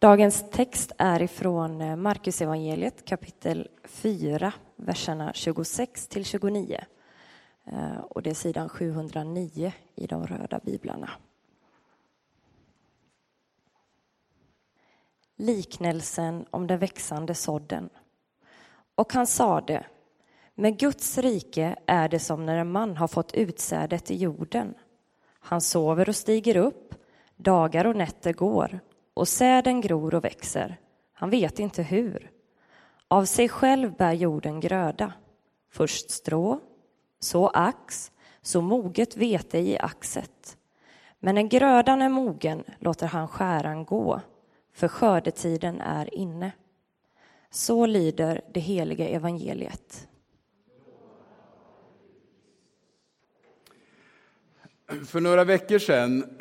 Dagens text är ifrån eh, Marcus evangeliet kapitel 4, verserna 26 till 29. Eh, och det är sidan 709 i de röda biblarna. Liknelsen om den växande sådden. Och han sade, med Guds rike är det som när en man har fått utsädet i jorden. Han sover och stiger upp, dagar och nätter går och säden gror och växer. Han vet inte hur. Av sig själv bär jorden gröda. Först strå, så ax, så moget vete i axet. Men när grödan är mogen låter han skäran gå, för skördetiden är inne. Så lyder det heliga evangeliet. För några veckor sedan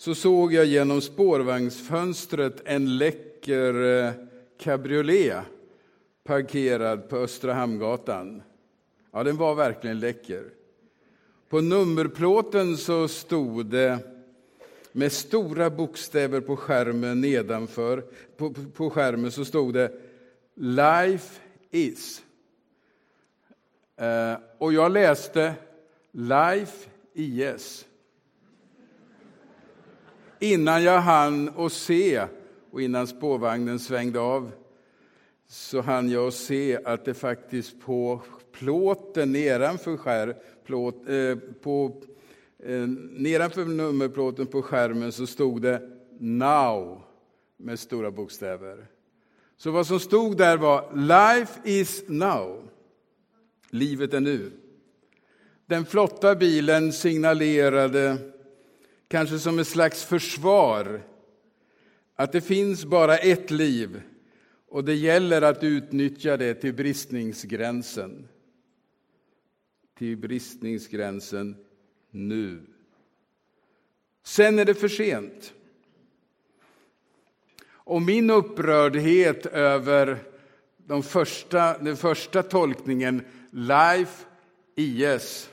så såg jag genom spårvagnsfönstret en läcker eh, cabriolet parkerad på Östra Hamngatan. Ja, den var verkligen läcker. På nummerplåten så stod det med stora bokstäver på skärmen nedanför, på, på skärmen så stod det Life is. Eh, och jag läste Life is innan jag hann och se och innan spårvagnen svängde av så hann jag att se att det faktiskt på plåten nedanför, skär, plåt, eh, på, eh, nedanför nummerplåten på skärmen så stod det Now med stora bokstäver. Så vad som stod där var Life is now. Livet är nu. Den flotta bilen signalerade kanske som ett slags försvar, att det finns bara ett liv och det gäller att utnyttja det till bristningsgränsen. Till bristningsgränsen nu. Sen är det för sent. Och min upprördhet över de första, den första tolkningen, Life IS,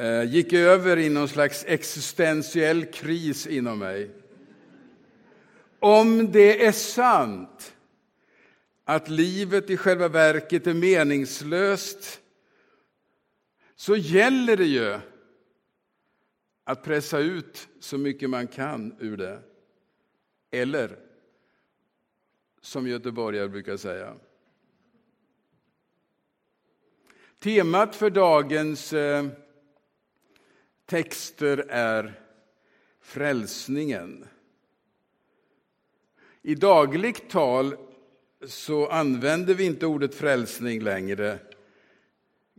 Eh, gick över i någon slags existentiell kris inom mig. Om det är sant att livet i själva verket är meningslöst så gäller det ju att pressa ut så mycket man kan ur det. Eller, som göteborgare brukar säga. Temat för dagens eh, texter är frälsningen. I dagligt tal så använder vi inte ordet frälsning längre.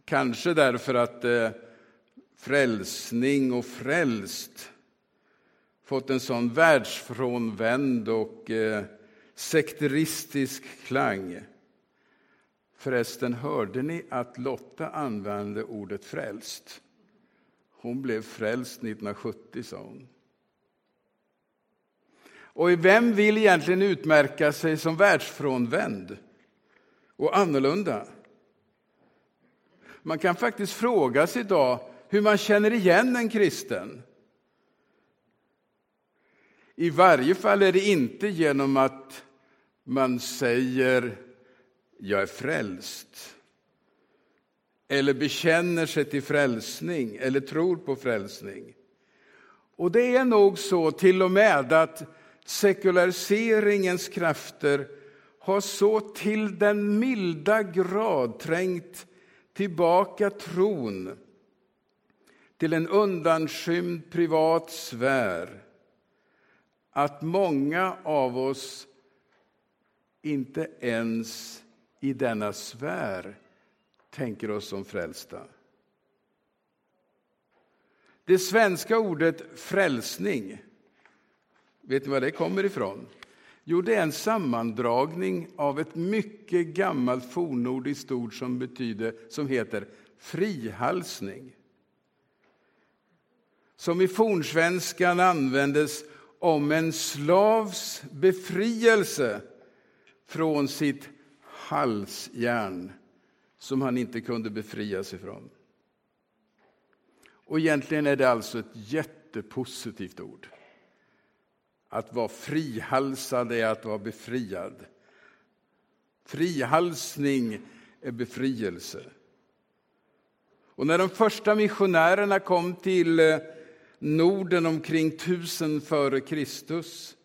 Kanske därför att eh, frälsning och frälst fått en sån världsfrånvänd och eh, sekteristisk klang. Förresten, hörde ni att Lotta använde ordet frälst? Hon blev frälst 1970, sa hon. Och vem vill egentligen utmärka sig som världsfrånvänd och annorlunda? Man kan faktiskt fråga sig idag hur man känner igen en kristen. I varje fall är det inte genom att man säger jag är frälst eller bekänner sig till frälsning eller tror på frälsning. Och det är nog så till och med att sekulariseringens krafter har så till den milda grad trängt tillbaka tron till en undanskymd privat sfär att många av oss inte ens i denna sfär tänker oss som frälsta. Det svenska ordet frälsning, vet ni var det kommer ifrån? Jo, det är en sammandragning av ett mycket gammalt fornnordiskt ord som, betyder, som heter frihalsning. Som i fornsvenskan användes om en slavs befrielse från sitt halsjärn som han inte kunde befria sig från. Och egentligen är det alltså ett jättepositivt ord. Att vara frihalsad är att vara befriad. Frihalsning är befrielse. Och när de första missionärerna kom till eh, Norden omkring 1000 före Kristus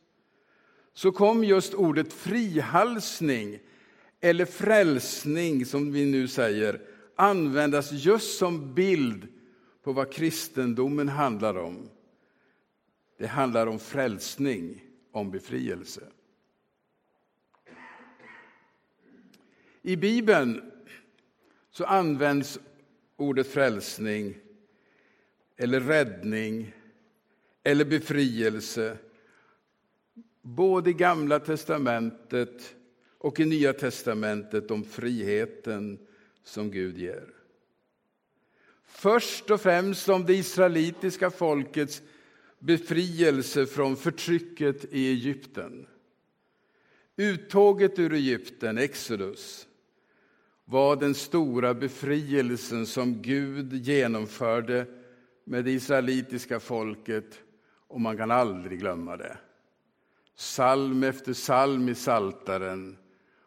så kom just ordet frihalsning, eller frälsning som vi nu säger, användas just som bild på vad kristendomen handlar om. Det handlar om frälsning, om befrielse. I Bibeln så används ordet frälsning eller räddning eller befrielse både i Gamla testamentet och i Nya testamentet om friheten som Gud ger. Först och främst om det israelitiska folkets befrielse från förtrycket i Egypten. Uttåget ur Egypten, Exodus, var den stora befrielsen som Gud genomförde med det israelitiska folket och man kan aldrig glömma det. Salm efter salm i Saltaren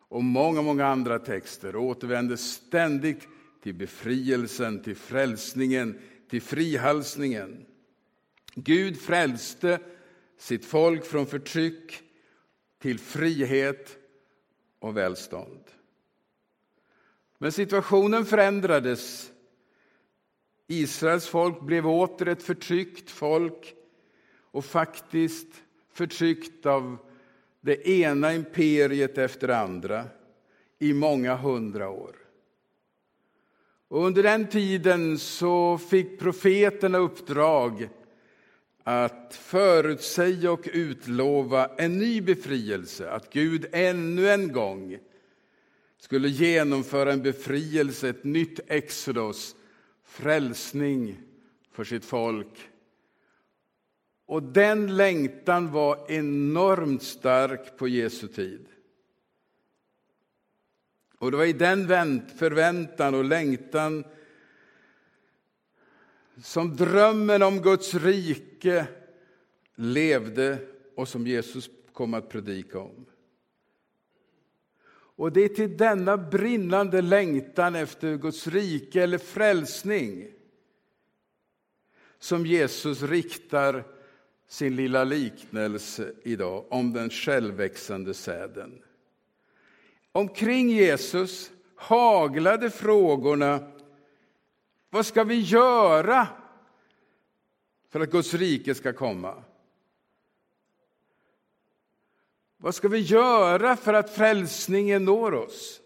och många, många andra texter återvänder ständigt till befrielsen, till frälsningen, till frihalsningen. Gud frälste sitt folk från förtryck till frihet och välstånd. Men situationen förändrades. Israels folk blev åter ett förtryckt folk och faktiskt förtryckt av det ena imperiet efter det andra i många hundra år. Och under den tiden så fick profeterna uppdrag att förutsäga och utlova en ny befrielse, att Gud ännu en gång skulle genomföra en befrielse, ett nytt exodus, frälsning för sitt folk. Och den längtan var enormt stark på Jesu tid. Och det var i den förväntan och längtan som drömmen om Guds rike levde och som Jesus kom att predika om. Och det är till denna brinnande längtan efter Guds rike eller frälsning som Jesus riktar sin lilla liknelse idag om den självväxande säden. Omkring Jesus haglade frågorna vad ska vi göra för att Guds rike ska komma? Vad ska vi göra för att frälsningen når oss?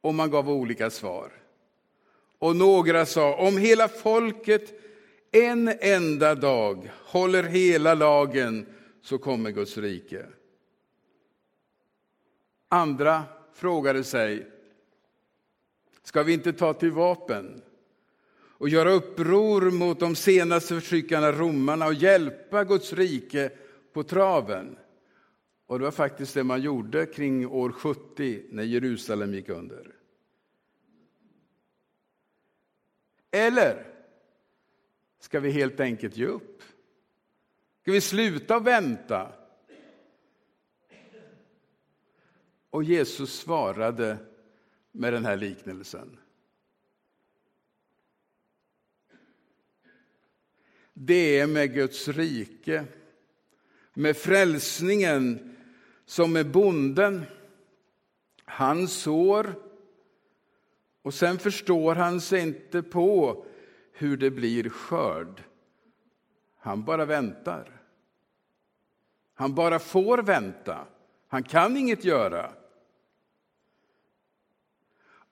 Och man gav olika svar. Och några sa, om hela folket en enda dag håller hela lagen så kommer Guds rike. Andra frågade sig, ska vi inte ta till vapen och göra uppror mot de senaste förtryckarna, romarna och hjälpa Guds rike på traven. Och det var faktiskt det man gjorde kring år 70 när Jerusalem gick under. Eller ska vi helt enkelt ge upp? Ska vi sluta vänta? Och Jesus svarade med den här liknelsen. Det är med Guds rike med frälsningen som med bonden. Han sår och sen förstår han sig inte på hur det blir skörd. Han bara väntar. Han bara får vänta. Han kan inget göra.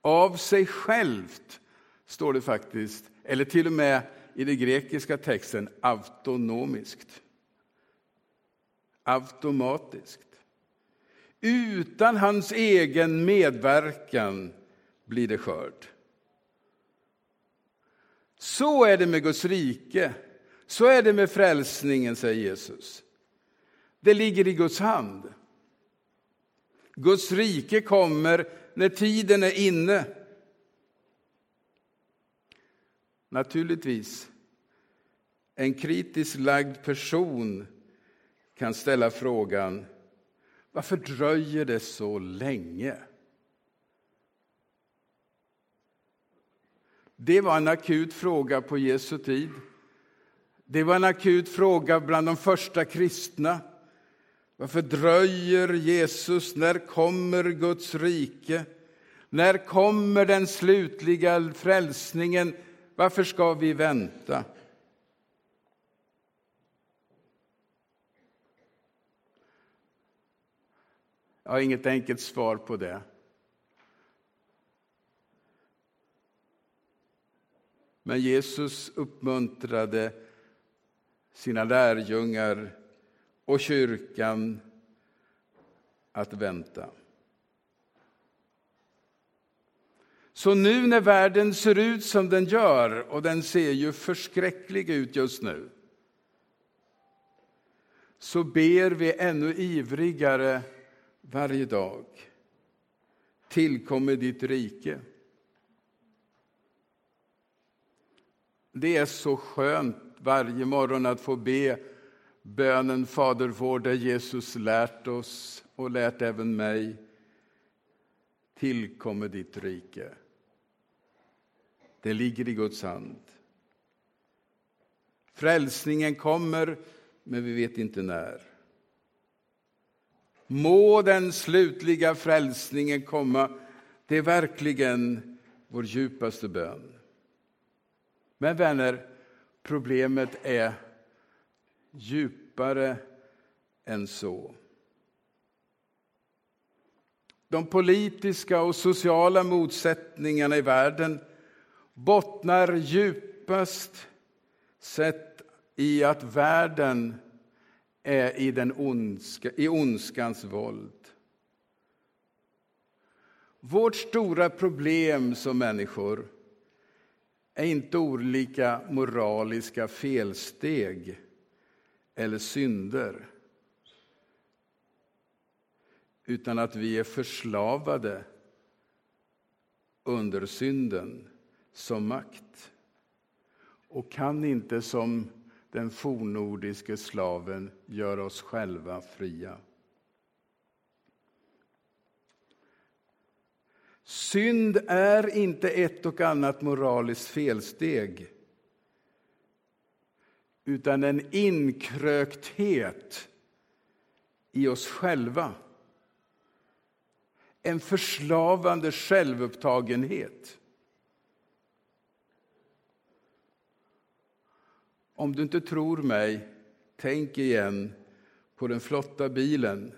Av sig självt, står det faktiskt, eller till och med i den grekiska texten autonomiskt automatiskt. Utan hans egen medverkan blir det skörd. Så är det med Guds rike. Så är det med frälsningen, säger Jesus. Det ligger i Guds hand. Guds rike kommer när tiden är inne. Naturligtvis en kritiskt lagd person kan ställa frågan varför dröjer det så länge? Det var en akut fråga på Jesu tid. Det var en akut fråga bland de första kristna. Varför dröjer Jesus? När kommer Guds rike? När kommer den slutliga frälsningen? Varför ska vi vänta? Jag har inget enkelt svar på det. Men Jesus uppmuntrade sina lärjungar och kyrkan att vänta. Så nu när världen ser ut som den gör, och den ser ju förskräcklig ut just nu, så ber vi ännu ivrigare varje dag. Tillkommer ditt rike. Det är så skönt varje morgon att få be bönen Fader vår, där Jesus lärt oss och lärt även mig. Tillkommer ditt rike. Det ligger i Guds hand. Frälsningen kommer, men vi vet inte när. Må den slutliga frälsningen komma. Det är verkligen vår djupaste bön. Men vänner, problemet är djupare än så. De politiska och sociala motsättningarna i världen bottnar djupast sett i att världen är i, den ondska, i ondskans våld. Vårt stora problem som människor är inte olika moraliska felsteg eller synder utan att vi är förslavade under synden som makt och kan inte som den fornordiske slaven göra oss själva fria. Synd är inte ett och annat moraliskt felsteg utan en inkrökthet i oss själva. En förslavande självupptagenhet. Om du inte tror mig, tänk igen på den flotta bilen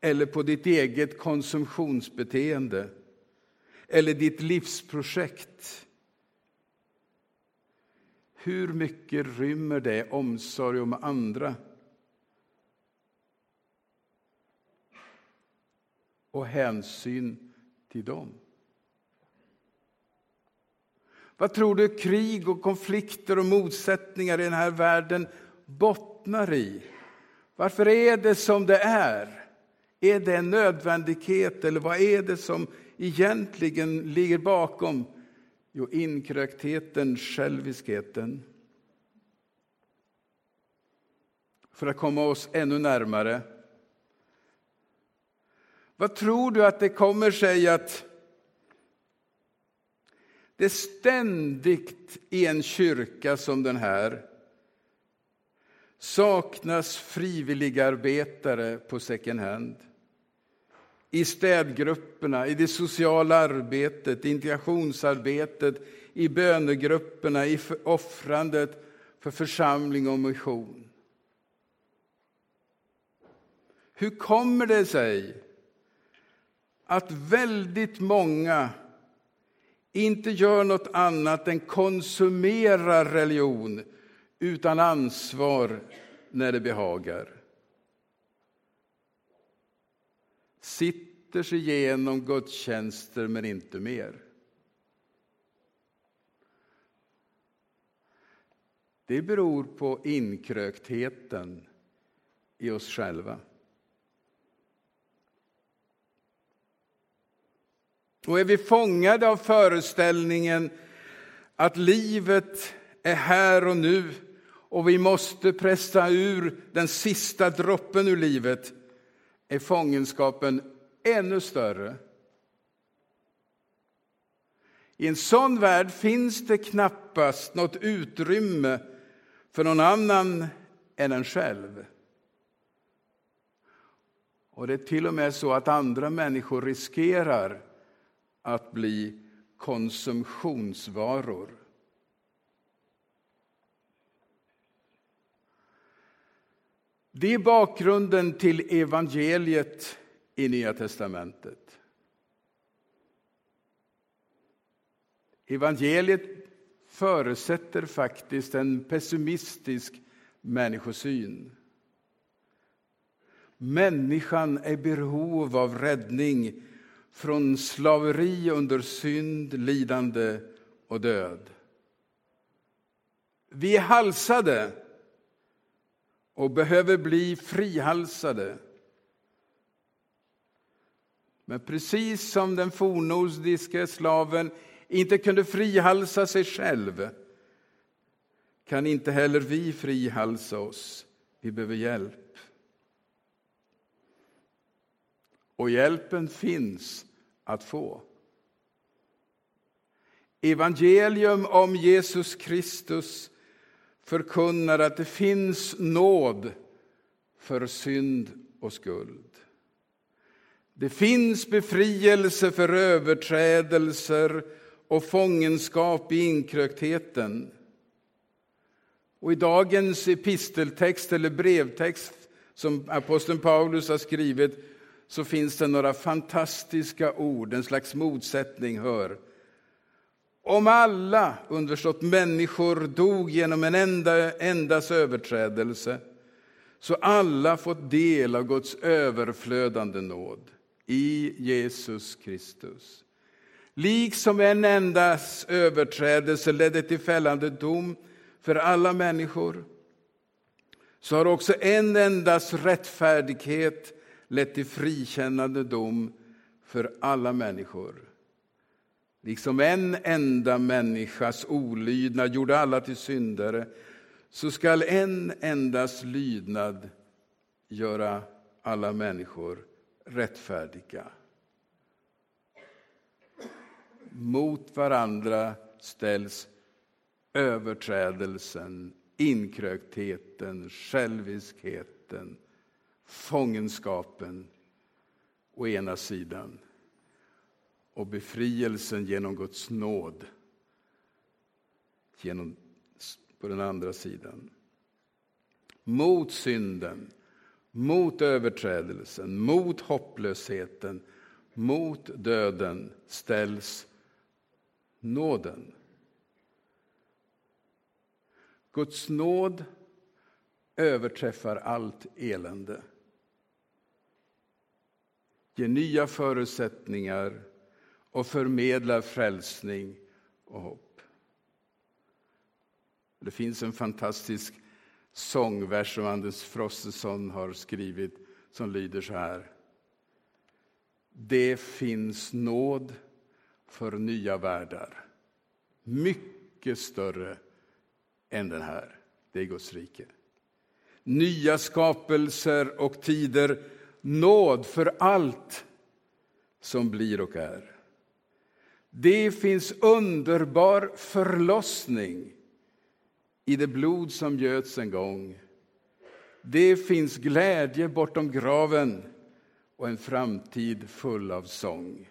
eller på ditt eget konsumtionsbeteende eller ditt livsprojekt. Hur mycket rymmer det omsorg om andra? Och hänsyn till dem. Vad tror du krig och konflikter och motsättningar i den här världen bottnar i? Varför är det som det är? Är det en nödvändighet eller vad är det som egentligen ligger bakom? Jo, inkröktheten, själviskheten. För att komma oss ännu närmare. Vad tror du att det kommer sig att det ständigt i en kyrka som den här saknas frivilligarbetare på second hand i städgrupperna, i det sociala arbetet, integrationsarbetet, i bönegrupperna, i offrandet för församling och mission. Hur kommer det sig att väldigt många inte gör något annat än konsumerar religion utan ansvar när det behagar? Sitter sig igenom gudstjänster men inte mer. Det beror på inkröktheten i oss själva. Och är vi fångade av föreställningen att livet är här och nu och vi måste pressa ur den sista droppen ur livet är fångenskapen ännu större. I en sån värld finns det knappast något utrymme för någon annan än en själv. Och det är till och med så att andra människor riskerar att bli konsumtionsvaror. Det är bakgrunden till evangeliet i Nya testamentet. Evangeliet förutsätter faktiskt en pessimistisk människosyn. Människan är i behov av räddning från slaveri under synd, lidande och död. Vi är halsade och behöver bli frihalsade. Men precis som den fornnordiske slaven inte kunde frihalsa sig själv kan inte heller vi frihalsa oss. Vi behöver hjälp. Och hjälpen finns att få. Evangelium om Jesus Kristus förkunnar att det finns nåd för synd och skuld. Det finns befrielse för överträdelser och fångenskap i inkröktheten. Och I dagens episteltext eller brevtext som aposteln Paulus har skrivit så finns det några fantastiska ord, en slags motsättning. Hör. Om alla, underförstått människor, dog genom en enda, endas överträdelse så alla fått del av Guds överflödande nåd i Jesus Kristus. Liksom en endas överträdelse ledde till fällande dom för alla människor så har också en endas rättfärdighet lett till frikännande dom för alla människor. Liksom en enda människas olydnad gjorde alla till syndare så skall en endas lydnad göra alla människor rättfärdiga. Mot varandra ställs överträdelsen, inkröktheten, själviskheten, fångenskapen å ena sidan och befrielsen genom Guds nåd genom, på den andra sidan. Mot synden, mot överträdelsen, mot hopplösheten, mot döden ställs nåden. Guds nåd överträffar allt elände. Ger nya förutsättningar och förmedlar frälsning och hopp. Det finns en fantastisk sångvers som Anders Frostenson har skrivit som lyder så här. Det finns nåd för nya världar. Mycket större än den här. Det är Guds rike. Nya skapelser och tider. Nåd för allt som blir och är. Det finns underbar förlossning i det blod som göts en gång. Det finns glädje bortom graven och en framtid full av sång.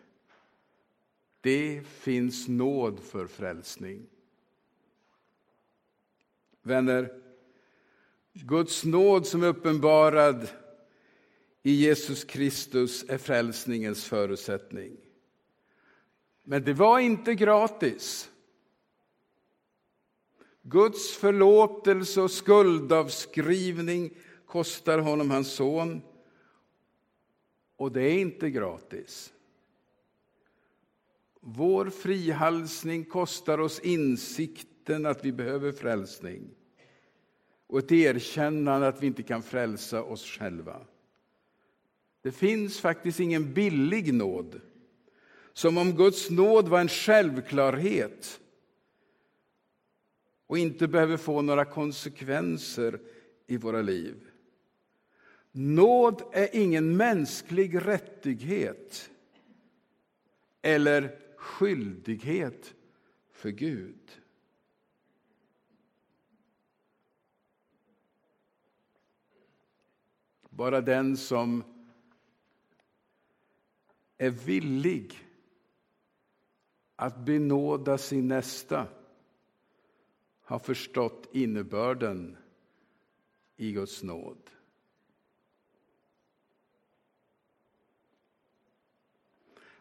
Det finns nåd för frälsning. Vänner, Guds nåd som är uppenbarad i Jesus Kristus är frälsningens förutsättning. Men det var inte gratis. Guds förlåtelse och skuldavskrivning kostar honom hans son. Och det är inte gratis. Vår frihalsning kostar oss insikten att vi behöver frälsning och ett erkännande att vi inte kan frälsa oss själva. Det finns faktiskt ingen billig nåd. Som om Guds nåd var en självklarhet och inte behöver få några konsekvenser i våra liv. Nåd är ingen mänsklig rättighet eller skyldighet för Gud. Bara den som är villig att benåda sin nästa har förstått innebörden i Guds nåd.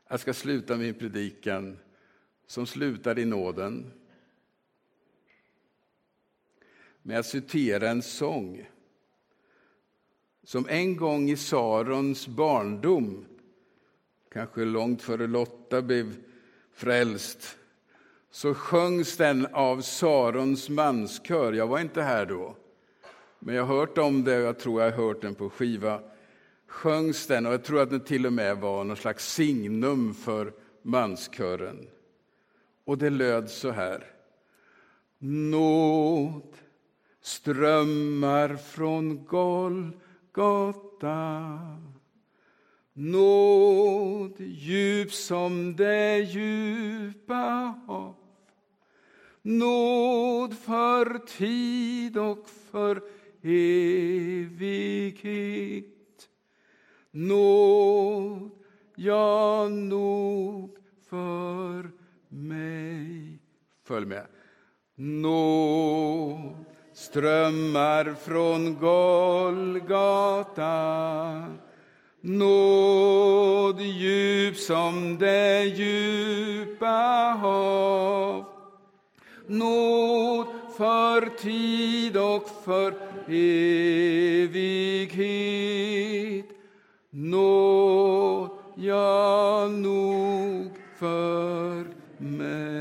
Jag ska sluta min predikan som slutar i nåden med att citera en sång som en gång i Sarons barndom, kanske långt före Lotta blev frälst, så sjöngs den av Sarons manskör. Jag var inte här då, men jag har hört om det och jag tror jag har hört den på skiva. Sjöngs den och jag tror att den till och med var någon slags signum för manskören. Och det löd så här. Nåd strömmar från Golgata Nåd djup som det djupa hav Nåd för tid och för evighet Nåd, ja, nog för mig. Följ med. Nåd strömmar från Golgata Nåd djup som det djupa hav. Nåd för tid och för evighet. Nåd, ja, nog för mig.